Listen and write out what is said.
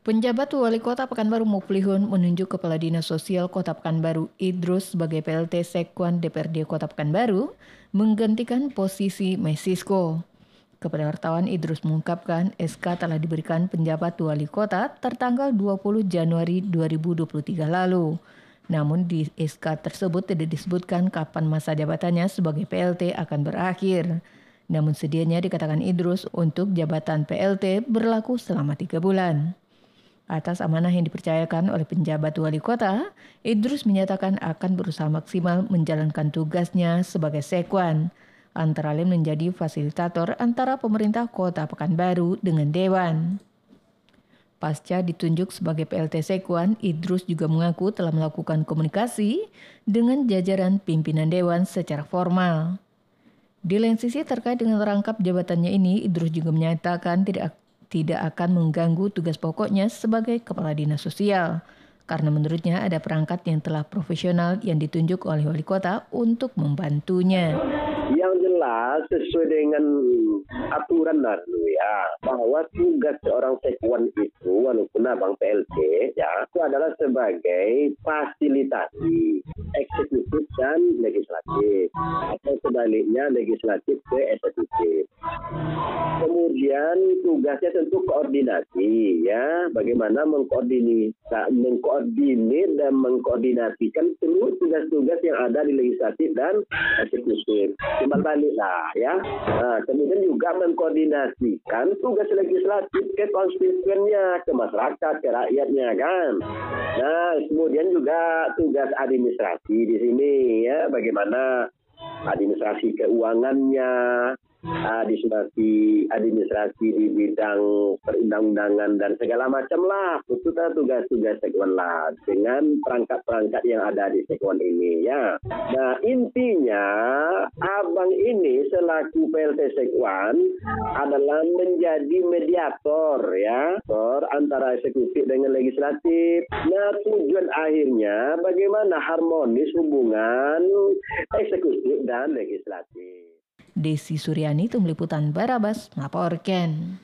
Penjabat Wali Kota Pekanbaru Muplihun menunjuk Kepala Dinas Sosial Kota Pekanbaru Idrus sebagai PLT Sekwan DPRD Kota Pekanbaru menggantikan posisi Mesisko. Kepada wartawan Idrus mengungkapkan SK telah diberikan penjabat wali kota tertanggal 20 Januari 2023 lalu. Namun di SK tersebut tidak disebutkan kapan masa jabatannya sebagai PLT akan berakhir. Namun sedianya dikatakan Idrus untuk jabatan PLT berlaku selama tiga bulan. Atas amanah yang dipercayakan oleh penjabat wali kota, Idrus menyatakan akan berusaha maksimal menjalankan tugasnya sebagai sekwan, antara lain menjadi fasilitator antara pemerintah kota Pekanbaru dengan Dewan. Pasca ditunjuk sebagai PLT Sekwan, Idrus juga mengaku telah melakukan komunikasi dengan jajaran pimpinan Dewan secara formal. Di lain sisi terkait dengan rangkap jabatannya ini, Idrus juga menyatakan tidak tidak akan mengganggu tugas pokoknya sebagai kepala dinas sosial karena menurutnya ada perangkat yang telah profesional yang ditunjuk oleh wali kota untuk membantunya. Yang jelas sesuai dengan aturan lalu ya bahwa tugas seorang sekwan itu walaupun abang PLT ya itu adalah sebagai fasilitasi eksekutif dan legislatif atau sebaliknya legislatif ke eksekutif. Kemudian tugasnya tentu koordinasi ya bagaimana mengkoordinir mengkoordinir dan mengkoordinasikan seluruh tugas-tugas yang ada di legislatif dan eksekutif. Timbal balik lah ya. Nah, kemudian juga mengkoordinasikan tugas legislatif ke konstituennya, ke masyarakat, ke rakyatnya kan. Nah, kemudian juga tugas administrasi di sini ya, bagaimana administrasi keuangannya, administrasi administrasi di bidang perundang-undangan dan segala macam lah itu tugas-tugas sekwan lah dengan perangkat-perangkat yang ada di sekwan ini ya. Nah intinya abang ini selaku PLT sekwan adalah menjadi mediator ya antara eksekutif dengan legislatif. Nah tujuan akhirnya bagaimana harmonis hubungan eksekutif dan legislatif. Desi Suryani, Tim Liputan Barabas, melaporkan.